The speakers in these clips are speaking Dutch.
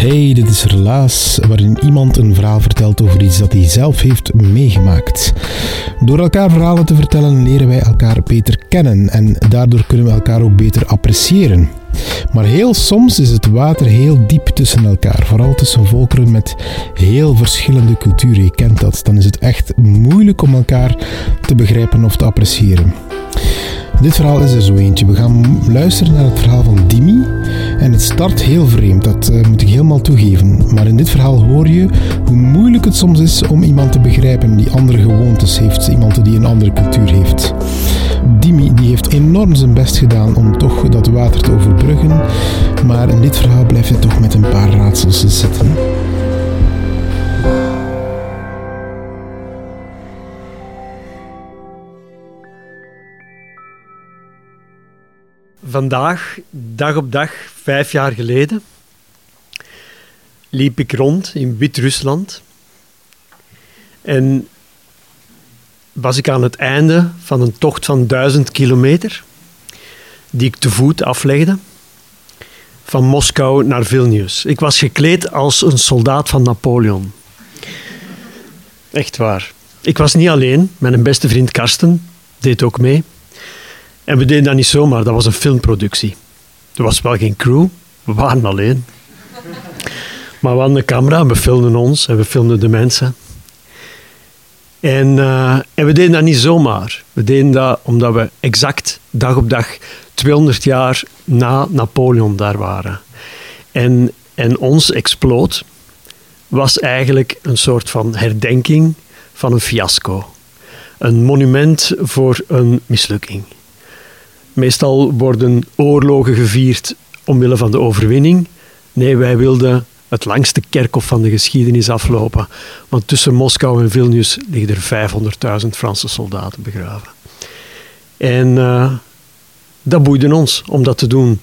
Hey, dit is Relaas, waarin iemand een verhaal vertelt over iets dat hij zelf heeft meegemaakt. Door elkaar verhalen te vertellen leren wij elkaar beter kennen en daardoor kunnen we elkaar ook beter appreciëren. Maar heel soms is het water heel diep tussen elkaar, vooral tussen volkeren met heel verschillende culturen. Je kent dat, dan is het echt moeilijk om elkaar te begrijpen of te appreciëren. Dit verhaal is er zo eentje. We gaan luisteren naar het verhaal van Dimi. En het start heel vreemd, dat eh, moet ik helemaal toegeven. Maar in dit verhaal hoor je hoe moeilijk het soms is om iemand te begrijpen die andere gewoontes heeft, iemand die een andere cultuur heeft. Dimi die heeft enorm zijn best gedaan om toch dat water te overbruggen. Maar in dit verhaal blijft hij toch met een paar raadsels zitten. Vandaag, dag op dag, vijf jaar geleden, liep ik rond in Wit-Rusland. En was ik aan het einde van een tocht van duizend kilometer, die ik te voet aflegde, van Moskou naar Vilnius. Ik was gekleed als een soldaat van Napoleon. Echt waar. Ik was niet alleen, mijn beste vriend Karsten deed ook mee. En we deden dat niet zomaar, dat was een filmproductie. Er was wel geen crew, we waren alleen. Maar we hadden een camera we filmden ons en we filmden de mensen. En, uh, en we deden dat niet zomaar. We deden dat omdat we exact dag op dag 200 jaar na Napoleon daar waren. En, en ons exploot was eigenlijk een soort van herdenking van een fiasco. Een monument voor een mislukking. Meestal worden oorlogen gevierd omwille van de overwinning. Nee, wij wilden het langste kerkhof van de geschiedenis aflopen. Want tussen Moskou en Vilnius liggen er 500.000 Franse soldaten begraven. En uh, dat boeide ons om dat te doen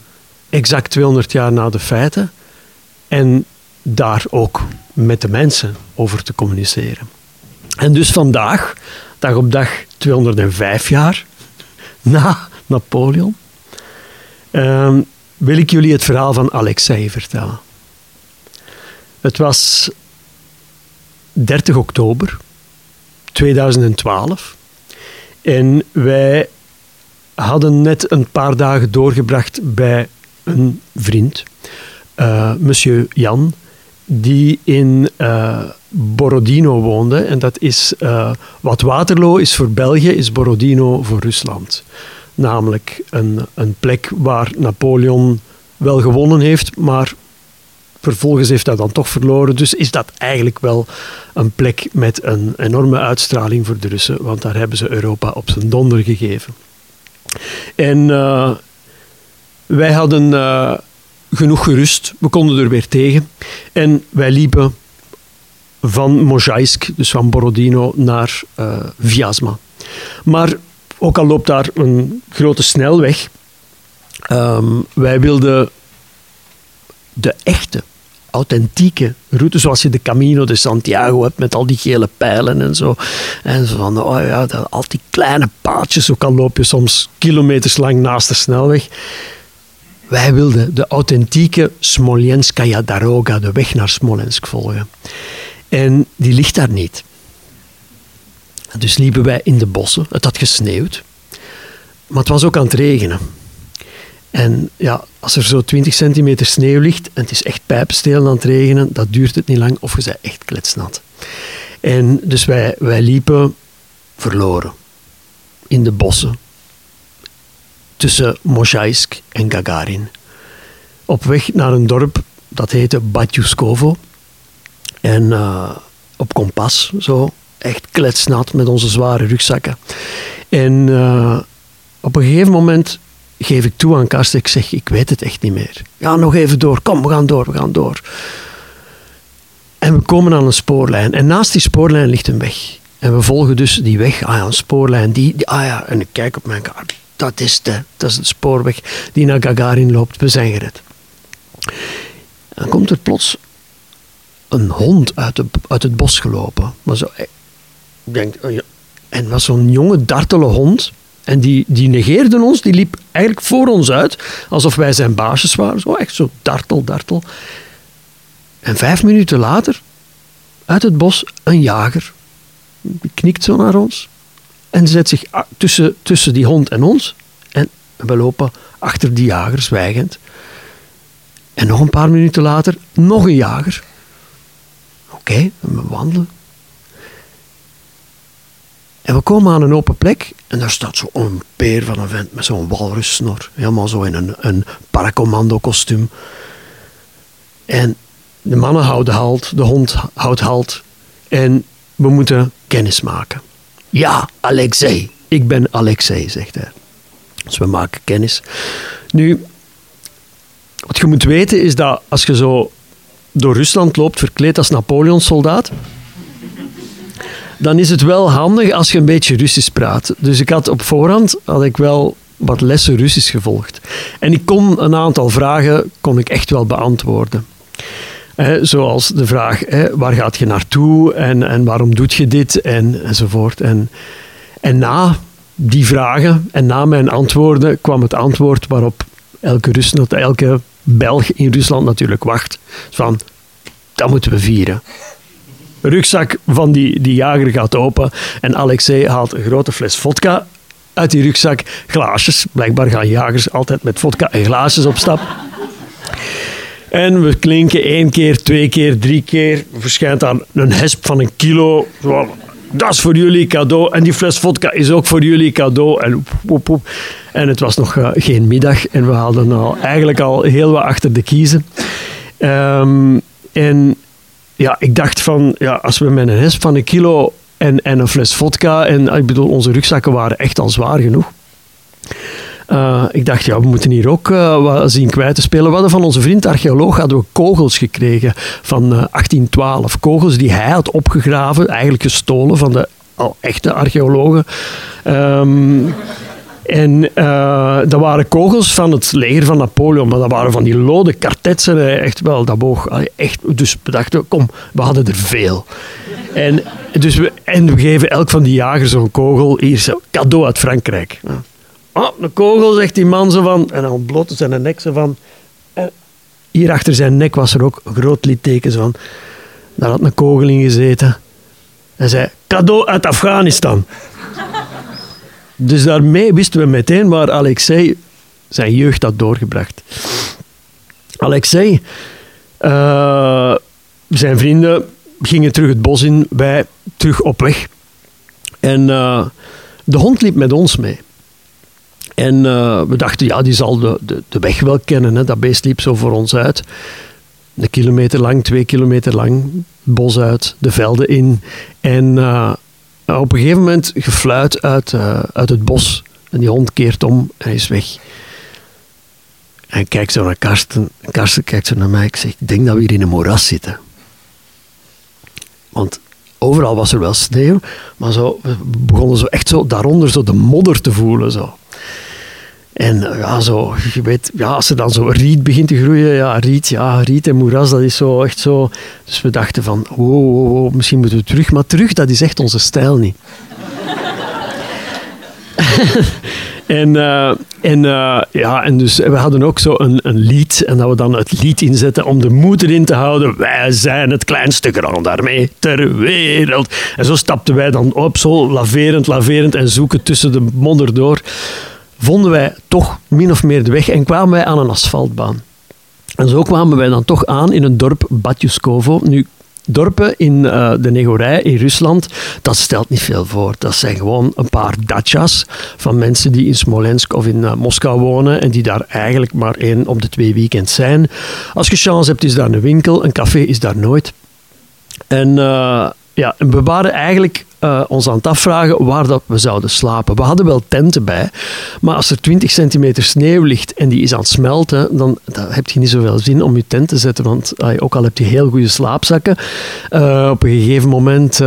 exact 200 jaar na de feiten. En daar ook met de mensen over te communiceren. En dus vandaag, dag op dag 205 jaar na Napoleon, uh, wil ik jullie het verhaal van Alexei vertellen. Het was 30 oktober 2012 en wij hadden net een paar dagen doorgebracht bij een vriend, uh, monsieur Jan, die in uh, Borodino woonde. En dat is uh, wat Waterloo is voor België, is Borodino voor Rusland. Namelijk een, een plek waar Napoleon wel gewonnen heeft, maar vervolgens heeft hij dan toch verloren. Dus is dat eigenlijk wel een plek met een enorme uitstraling voor de Russen, want daar hebben ze Europa op zijn donder gegeven. En uh, wij hadden uh, genoeg gerust, we konden er weer tegen. En wij liepen van Mozhaisk, dus van Borodino, naar uh, Vyazma. Maar ook al loopt daar een grote snelweg, um, wij wilden de echte, authentieke route, zoals je de Camino de Santiago hebt met al die gele pijlen en zo. En zo van, oh ja, al die kleine paadjes, ook al loop je soms kilometers lang naast de snelweg. Wij wilden de authentieke Smolenskaya Daroga, de weg naar Smolensk, volgen. En die ligt daar niet. Dus liepen wij in de bossen. Het had gesneeuwd. Maar het was ook aan het regenen. En ja, als er zo 20 centimeter sneeuw ligt en het is echt pijpenstelen aan het regenen, dat duurt het niet lang of je bent echt kletsnat. En dus wij, wij liepen verloren in de bossen tussen Mosjaisk en Gagarin. Op weg naar een dorp dat heette Batjuskovo. En eh, op kompas, zo, echt kletsnat met onze zware rugzakken. En eh, op een gegeven moment geef ik toe aan Karsten, ik zeg, ik weet het echt niet meer. Ja, nog even door, kom, we gaan door, we gaan door. En we komen aan een spoorlijn. En naast die spoorlijn ligt een weg. En we volgen dus die weg. Ah een spoorlijn. Die, ah ja, en ik kijk op mijn kaart. Dat is, de, dat is de spoorweg die naar Gagarin loopt. We zijn gered. Dan komt er plots een hond uit, de, uit het bos gelopen. Maar zo, denk, oh ja. En was zo'n jonge, dartele hond. En die, die negeerde ons. Die liep eigenlijk voor ons uit. Alsof wij zijn baasjes waren. Zo echt zo dartel, dartel. En vijf minuten later, uit het bos, een jager. Die knikt zo naar ons. En zet zich tussen, tussen die hond en ons. En we lopen achter die jager, zwijgend. En nog een paar minuten later, nog een jager. Oké, we wandelen. En we komen aan een open plek en daar staat zo'n peer van een vent met zo'n walrussnor. Helemaal zo in een, een paracommando kostuum. En de mannen houden halt, de hond houdt halt. En we moeten kennis maken. Ja, Alexei. Ik ben Alexei, zegt hij. Dus we maken kennis. Nu, wat je moet weten is dat als je zo door Rusland loopt verkleed als Napoleon-soldaat, dan is het wel handig als je een beetje Russisch praat. Dus ik had op voorhand had ik wel wat lessen Russisch gevolgd. En ik kon een aantal vragen kon ik echt wel beantwoorden zoals de vraag, waar gaat je naartoe en, en waarom doet je dit en, enzovoort. En, en na die vragen en na mijn antwoorden kwam het antwoord waarop elke, Rusland, elke Belg in Rusland natuurlijk wacht. Van, dat moeten we vieren. Rugzak van die, die jager gaat open en Alexei haalt een grote fles vodka uit die rugzak. Glaasjes. Blijkbaar gaan jagers altijd met vodka en glaasjes op stap. En we klinken één keer, twee keer, drie keer. Verschijnt dan een hesp van een kilo. Dat is voor jullie cadeau. En die fles vodka is ook voor jullie cadeau. En, en het was nog uh, geen middag. En we hadden al, eigenlijk al heel wat achter de kiezen. Um, en ja, ik dacht van, ja, als we met een hesp van een kilo en, en een fles vodka... En ik bedoel, onze rugzakken waren echt al zwaar genoeg. Uh, ik dacht, ja, we moeten hier ook uh, wat zien kwijt te spelen. We hadden van onze vriend archeoloog hadden we kogels gekregen van uh, 1812. Kogels die hij had opgegraven, eigenlijk gestolen van de oh, echte archeologen. Um, en dat waren kogels van het leger van Napoleon, maar dat waren van die lode kartetsen. Echt wel, dat boog. Echt, dus we dachten, kom, we hadden er veel. En, dus we, en we geven elk van die jagers zo'n kogel. Hier, cadeau uit Frankrijk. Oh, een kogel, zegt die man zo van. En dan ontbloot zijn nek zo van. En hier achter zijn nek was er ook een groot litteken van. Daar had een kogel in gezeten. Hij zei, cadeau uit Afghanistan. Dus daarmee wisten we meteen waar Alexei zijn jeugd had doorgebracht. Alexei, uh, zijn vrienden gingen terug het bos in, wij terug op weg. En uh, de hond liep met ons mee. En uh, we dachten, ja, die zal de, de, de weg wel kennen. Hè. Dat beest liep zo voor ons uit. Een kilometer lang, twee kilometer lang. Bos uit, de velden in. En op een gegeven moment gefluit uit, uh, uit het bos. En die hond keert om en is weg. En ik kijk zo naar Karsten. En Karsten kijkt zo naar mij. Ik zeg, ik denk dat we hier in een moeras zitten. Want overal was er wel sneeuw. Maar zo, we begonnen zo echt zo daaronder zo de modder te voelen. Zo. En eh, ja, zo, je weet, ja, als er dan zo riet begint te groeien, ja, riet, ja, riet en moeras, dat is zo echt zo. Dus we dachten van, wow, misschien moeten we terug. Maar terug, dat is echt onze stijl niet. en, uh, en, uh, ja, en dus we hadden ook zo een, een lied. En dat we dan het lied inzetten om de moed erin te houden. Wij zijn het kleinste daarmee ter wereld. En zo stapten wij dan op, zo laverend, laverend en zoeken tussen de modder door vonden wij toch min of meer de weg en kwamen wij aan een asfaltbaan. En zo kwamen wij dan toch aan in een dorp Batjuskovo. Nu, dorpen in uh, de Negorij in Rusland, dat stelt niet veel voor. Dat zijn gewoon een paar dachas van mensen die in Smolensk of in uh, Moskou wonen en die daar eigenlijk maar één op de twee weekends zijn. Als je chance hebt, is daar een winkel, een café is daar nooit. En uh, ja, we waren eigenlijk uh, ons aan het afvragen waar dat we zouden slapen. We hadden wel tenten bij, maar als er 20 centimeter sneeuw ligt en die is aan het smelten, dan, dan heb je niet zoveel zin om je tent te zetten. Want uh, ook al heb je heel goede slaapzakken, uh, op een gegeven moment,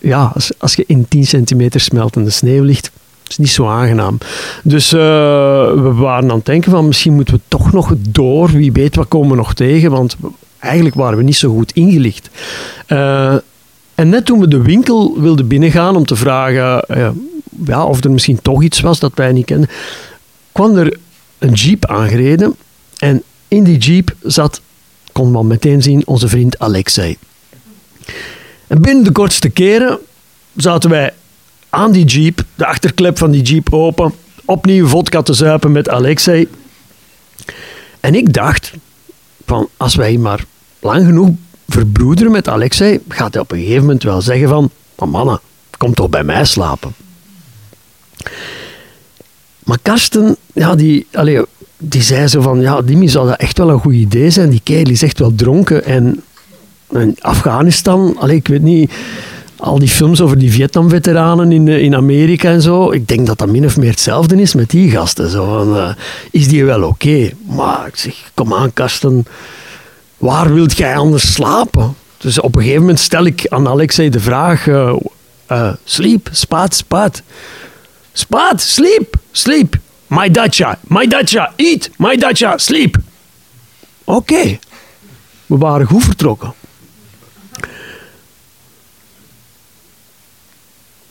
ja, als, als je in 10 centimeter smeltende sneeuw ligt, is niet zo aangenaam. Dus we waren aan het denken van misschien moeten we toch nog door. Wie weet wat komen we nog tegen, want eigenlijk waren we niet zo goed ingelicht. En net toen we de winkel wilden binnengaan om te vragen uh, ja, of er misschien toch iets was dat wij niet kenden, kwam er een jeep aangereden. En in die jeep zat, kon man meteen zien, onze vriend Alexei. En binnen de kortste keren zaten wij aan die jeep, de achterklep van die jeep open, opnieuw vodka te zuipen met Alexei. En ik dacht, van als wij maar lang genoeg verbroederen met Alexei, gaat hij op een gegeven moment wel zeggen van, maar mannen, kom toch bij mij slapen. Maar Karsten, ja, die, allee, die zei zo van, ja, Dimi zou dat echt wel een goed idee zijn. Die kerel is echt wel dronken. En Afghanistan, allee, ik weet niet, al die films over die Vietnam-veteranen in, in Amerika en zo. Ik denk dat dat min of meer hetzelfde is met die gasten. Zo uh, is die wel oké? Maar ik zeg, kom aan Karsten, waar wilt jij anders slapen? Dus op een gegeven moment stel ik aan Alexei de vraag: uh, uh, sleep, spaat, spaat. Spaat, sleep, sleep. My dacha, my dacha, eat, my dacha, sleep. Oké, we waren goed vertrokken.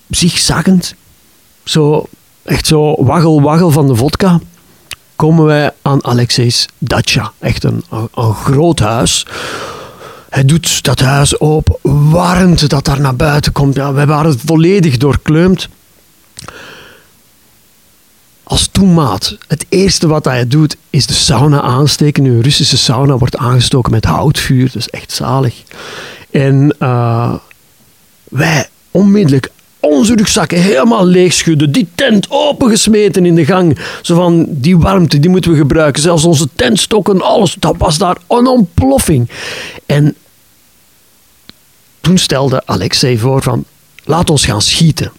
Zigzaggend, zo, echt zo waggel, waggel van de vodka komen wij aan Alexei's dacha. Echt een, een, groot huis. Hij doet dat huis open, warmt dat daar naar buiten komt. Ja, wij waren volledig doorkleumd. Als toemaat, het eerste wat hij doet, is de sauna aansteken. Nu, een Russische sauna wordt aangestoken met houtvuur, dus echt zalig. En uh, wij onmiddellijk onze rugzakken helemaal leegschudden. Die tent opengesmeten in de gang. Zo van, die warmte, die moeten we gebruiken. Zelfs onze tentstokken, alles. Dat was daar een ontploffing. En toen stelde Alexei voor van, laat ons gaan schieten.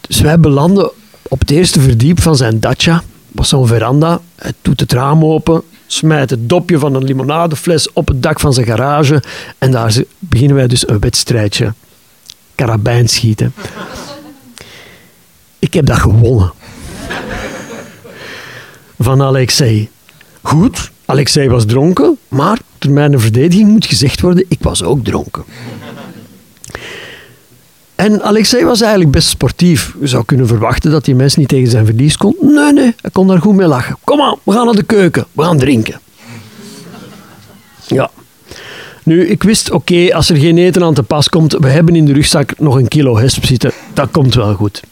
Dus wij belanden op het eerste verdiep van zijn dacha. was zo'n veranda. Hij doet het raam open smijt het dopje van een limonadefles op het dak van zijn garage en daar beginnen wij dus een wedstrijdje karabijn schieten. Ik heb dat gewonnen. Van Alexei. Goed, Alexei was dronken, maar ter mijn verdediging moet gezegd worden, ik was ook dronken. En Alexei was eigenlijk best sportief. Je zou kunnen verwachten dat die mens niet tegen zijn verlies kon. Nee, nee, hij kon daar goed mee lachen. Kom aan, we gaan naar de keuken. We gaan drinken. Ja. Nu, ik wist, oké, als er geen eten aan te pas komt, we hebben in de rugzak nog een kilo hesp zitten. Dat komt wel goed.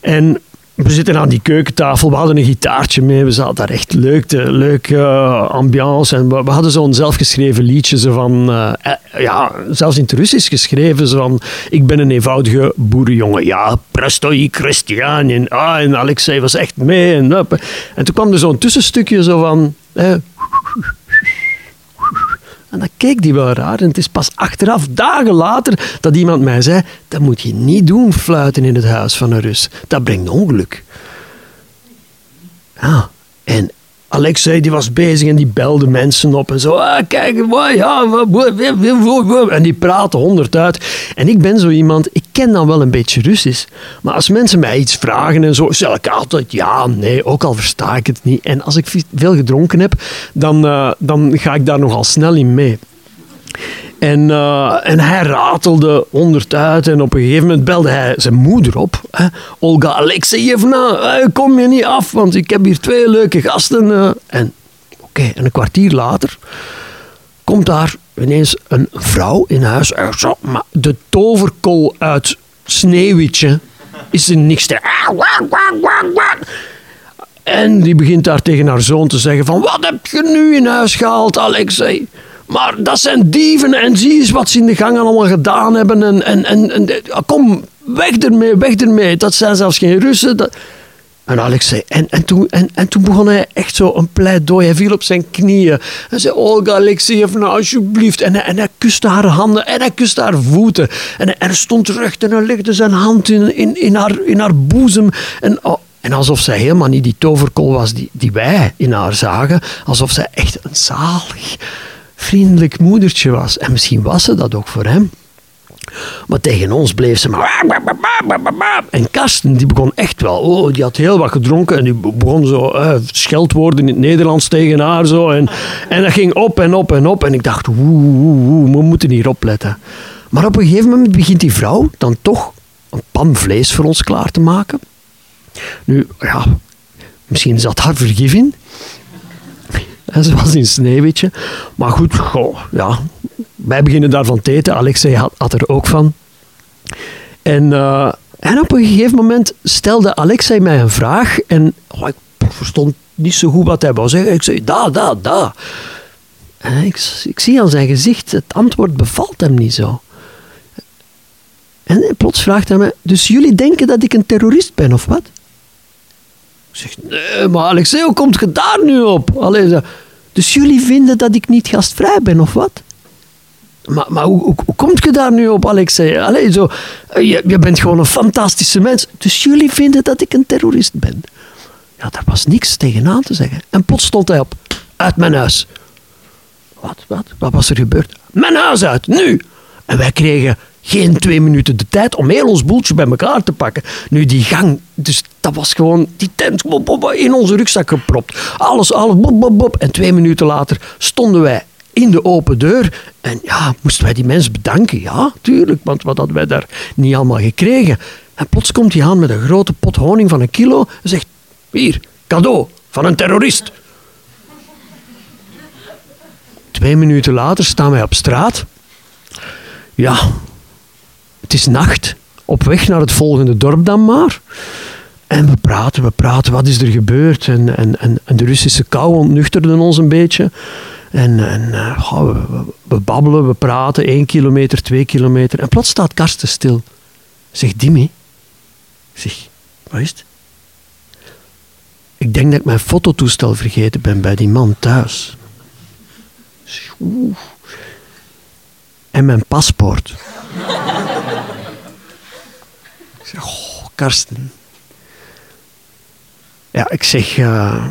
En we zitten aan die keukentafel, we hadden een gitaartje mee, we zaten daar echt leuk, leuke uh, ambiance. En we, hadden zo'n zelfgeschreven liedje, zo van, uh, ja, zelfs in het Russisch geschreven, zo van, ik ben een eenvoudige boerenjongen. Ja, prestoi Christian. En, ah, en Alexei was echt mee. En, en toen kwam er zo'n tussenstukje zo van... Eh, en dan keek die wel raar. En het is pas achteraf, dagen later, dat iemand mij zei: Dat moet je niet doen, fluiten in het huis van een Rus. Dat brengt ongeluk. Ja, en Alexei die was bezig en die belde mensen op en zo. Ah, kijk, ja, en die praten honderd uit. En ik ben zo iemand, ik ken dan wel een beetje Russisch. Maar als mensen mij iets vragen en zo, zeg ik altijd ja, nee, ook al versta ik het niet. En als ik veel gedronken heb, dan, uh, dan ga ik daar nogal snel in mee. En, uh, en hij ratelde honderd uit en op een gegeven moment belde hij zijn moeder op. Hè? Olga Alexeyevna, kom je niet af, want ik heb hier twee leuke gasten. Uh. En oké, en een kwartier later komt daar ineens een vrouw in huis. Maar de toverkool uit Sneeuwwitje is er niks te... En die begint daar tegen haar zoon te zeggen van... Wat heb je nu in huis gehaald, Alexei? Maar dat zijn dieven en zie eens wat ze in de gang allemaal gedaan hebben. En, en, en, en kom, weg ermee, weg ermee. Dat zijn zelfs geen Russen. Dat... En Alex zei, en, en, toen, en, en toen begon hij echt zo een pleidooi. Hij viel op zijn knieën. En zei, Olga Alexeyevna, alsjeblieft. En hij, en hij kuste haar handen en hij kuste haar voeten. En hij, en hij stond recht en hij legde zijn hand in, in, in, haar, in haar boezem. En, oh, en alsof zij helemaal niet die toverkol was die, die wij in haar zagen. Alsof zij echt een zalig, vriendelijk moedertje was. En misschien was ze dat ook voor hem. Maar tegen ons bleef ze maar. En Karsten, die begon echt wel. Oh, die had heel wat gedronken en die begon zo uh, scheldwoorden in het Nederlands tegen haar. Zo. En, en dat ging op en op en op. En ik dacht, we moeten hier opletten. Maar op een gegeven moment begint die vrouw dan toch een pan vlees voor ons klaar te maken. Nu, ja, misschien zat haar vergif in. Ze was in Sneeuwwitje. Maar goed, goh, ja, wij beginnen daarvan te eten. Alexei had, er ook van. En, uh, en op een gegeven moment stelde Alexei mij een vraag. En oh, ik verstond niet zo goed wat hij wou zeggen. Ik zei, da, da, da. Ik zie aan zijn gezicht, het antwoord bevalt hem niet zo. En plots vraagt hij me, dus jullie denken dat ik een terrorist ben, of wat? Ik zeg, nee, maar Alexei, hoe komt je daar nu op? Allee, dus jullie vinden dat ik niet gastvrij ben, of wat? Maar, maar hoe, hoe, hoe komt je daar nu op, Alexei? Allee, zo, je, je bent gewoon een fantastische mens. Dus jullie vinden dat ik een terrorist ben? Ja, daar was niks tegenaan te zeggen. En plots stond hij op. Uit mijn huis. Wat, wat? Wat was er gebeurd? Mijn huis uit, nu! En wij kregen geen twee minuten de tijd om heel ons boeltje bij elkaar te pakken. Nu, die gang, dus dat was gewoon die tent in onze rugzak gepropt. Alles, alles, bob, bob. En twee minuten later stonden wij in de open deur. En ja, moesten wij die mensen bedanken? Ja, tuurlijk, want wat hadden wij daar niet allemaal gekregen? En plots komt hij aan met een grote pot honing van een kilo en zegt: Hier, cadeau van een terrorist. Twee minuten later staan wij op straat. Ja, het is nacht. Op weg naar het volgende dorp dan maar. En we praten, we praten, wat is er gebeurd? En, en, en, de Russische kou ontnuchterde ons een beetje. En, en uh, we, babbelen, we praten, één kilometer, twee kilometer. En plots staat Karsten stil. Zegt Dimmy. Zeg, wat is het? Ik denk dat ik mijn fototoestel vergeten ben bij die man thuis. En mijn paspoort. ik zeg, oh, Karsten. Ja, ik zeg... Uh,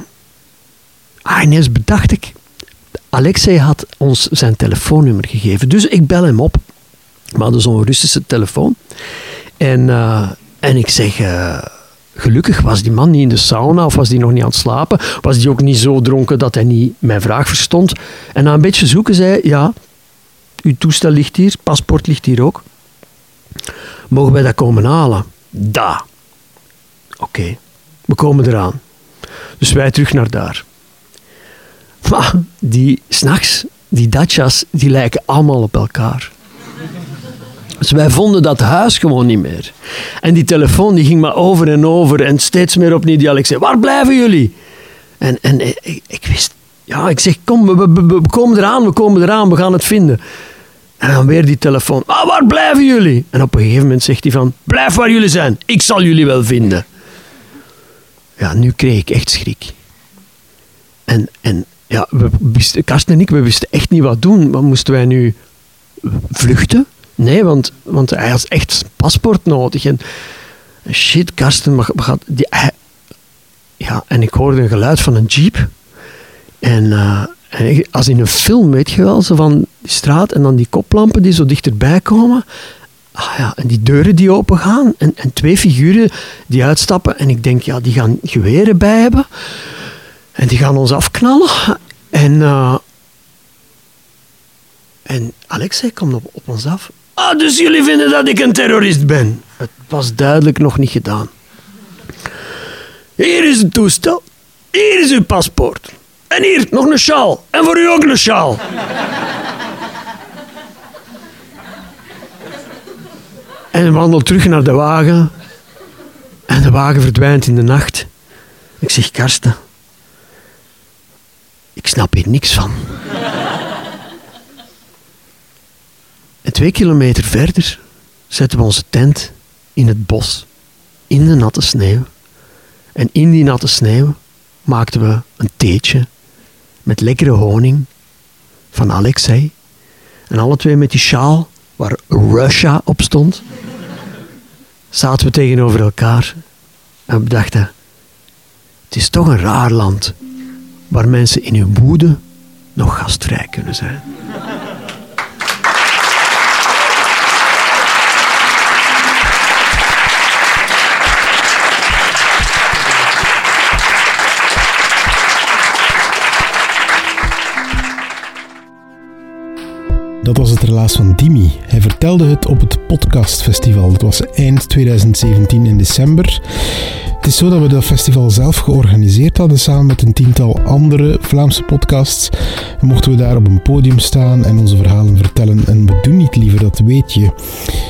ah, ineens bedacht ik... Alexei had ons zijn telefoonnummer gegeven. Dus ik bel hem op. We hadden zo'n Russische telefoon. En, uh, en ik zeg... Uh, gelukkig was die man niet in de sauna of was die nog niet aan het slapen. Was die ook niet zo dronken dat hij niet mijn vraag verstond. En na een beetje zoeken zei ja, uw toestel ligt hier, paspoort ligt hier ook. Mogen wij dat komen halen? Da. Oké, we komen eraan. Dus wij terug naar daar. Maar die s'nachts, die datchas, die lijken allemaal op elkaar. Dus wij vonden dat huis gewoon niet meer. En die telefoon die ging maar over en over en steeds meer opnieuw die zei, waar blijven jullie? En, en ik, wist, ja, ik zeg, kom, we, we, we, komen eraan, we komen eraan, we gaan het vinden. En dan weer die telefoon, ah, waar blijven jullie? En op een gegeven moment zegt hij van, blijf waar jullie zijn, ik zal jullie wel vinden. Ja, nu kreeg ik echt schrik. En, en ja, we wisten, Karsten en ik, we wisten echt niet wat doen. Wat moesten wij nu vluchten? Nee, want, want hij had echt paspoort nodig. En shit, Karsten, die, ja, en ik hoorde een geluid van een jeep. En, uh, als in een film, weet je wel, zo van die straat en dan die koplampen die zo dichterbij komen. Ah ja, en die deuren die open gaan en, en twee figuren die uitstappen. En ik denk, ja, die gaan geweren bij hebben. En die gaan ons afknallen. En, uh, en Alexei komt op, op ons af. Ah, dus jullie vinden dat ik een terrorist ben? Het was duidelijk nog niet gedaan. Hier is het toestel. Hier is uw paspoort. En hier, nog een sjaal. En voor u ook een sjaal. En wandelt terug naar de wagen. En de wagen verdwijnt in de nacht. Ik zeg, Karsten, ik snap hier niks van. en twee kilometer verder zetten we onze tent in het bos, in de natte sneeuw. En in die natte sneeuw maakten we een theetje met lekkere honing van Alexei. En alle twee met die sjaal waar Russia op stond, zaten we tegenover elkaar en we dachten, het is toch een raar land waar mensen in hun woede nog gastvrij kunnen zijn. Dat was het relaas van Dimi. Hij vertelde het op het podcastfestival. Dat was eind 2017 in december. Het is zo dat we dat festival zelf georganiseerd hadden samen met een tiental andere Vlaamse podcasts. Mochten we daar op een podium staan en onze verhalen vertellen. En we doen niet liever, dat weet je.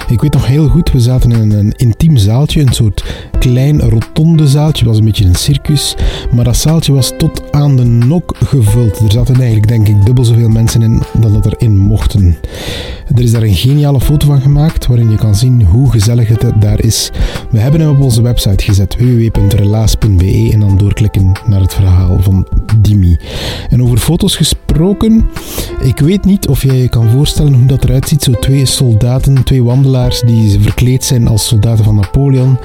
Ik weet nog heel goed, we zaten in een intiem zaaltje, een soort klein rotonde zaaltje. Het was een beetje een circus, maar dat zaaltje was tot aan de nok gevuld. Er zaten eigenlijk denk ik dubbel zoveel mensen in dan dat erin mochten. Er is daar een geniale foto van gemaakt waarin je kan zien hoe gezellig het daar is. We hebben hem op onze website gezet, www.relaas.be en dan doorklikken naar het verhaal van Dimi. En over foto's gesproken, ik weet niet of jij je kan voorstellen hoe dat eruit ziet. Zo twee soldaten, twee wandelaars die verkleed zijn als soldaten van Napoleon.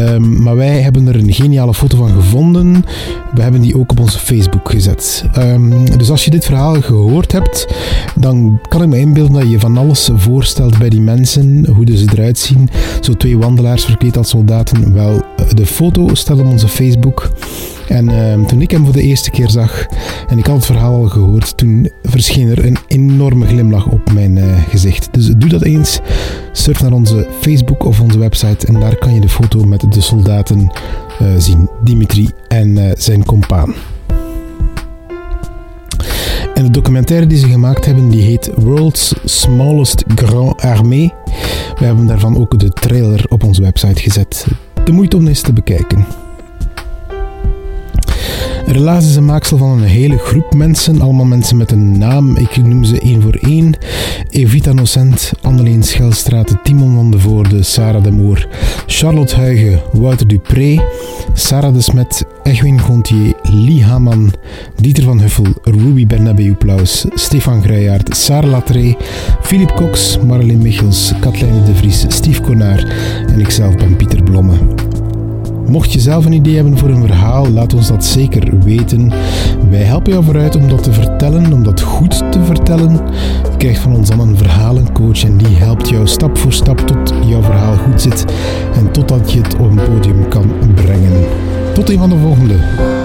Um, maar wij hebben er een geniale foto van gevonden. We hebben die ook op onze Facebook gezet. Um, dus als je dit verhaal gehoord hebt, dan kan ik me inbeelden dat je van alles voorstelt bij die mensen, hoe ze eruit zien. Zo twee wandelaars verkleed als soldaten. Wel, de foto staat op onze Facebook. En uh, toen ik hem voor de eerste keer zag en ik had het verhaal al gehoord, toen verscheen er een enorme glimlach op mijn uh, gezicht. Dus doe dat eens. Surf naar onze Facebook of onze website en daar kan je de foto met de soldaten uh, zien. Dimitri en zijn compaan. En de documentaire die ze gemaakt hebben, die heet World's Smallest Grand Armée. We hebben daarvan ook de trailer op onze website gezet. De moeite om eens te bekijken. Relaas is een maaksel van een hele groep mensen, allemaal mensen met een naam. Ik noem ze één voor één. Evita Nocent, Anneleen Schelstraat, Timon van de Voorde, Sarah de Moor, Charlotte Huigen, Wouter Dupré, Sarah de Smet, Egwin Gontier, Lee Haman, Dieter van Huffel, Ruby Bernabeu Plaus, Stefan Gruijaert, Sarah Latré, Philip Cox, Marleen Michels, Katlijne de Vries, Steve Konaar en ikzelf ben Pieter Blomme. Mocht je zelf een idee hebben voor een verhaal, laat ons dat zeker weten. Wij helpen jou vooruit om dat te vertellen, om dat goed te vertellen. Je krijgt van ons dan een verhalencoach en die helpt jou stap voor stap tot jouw verhaal goed zit en totdat je het op een podium kan brengen. Tot een van de volgende.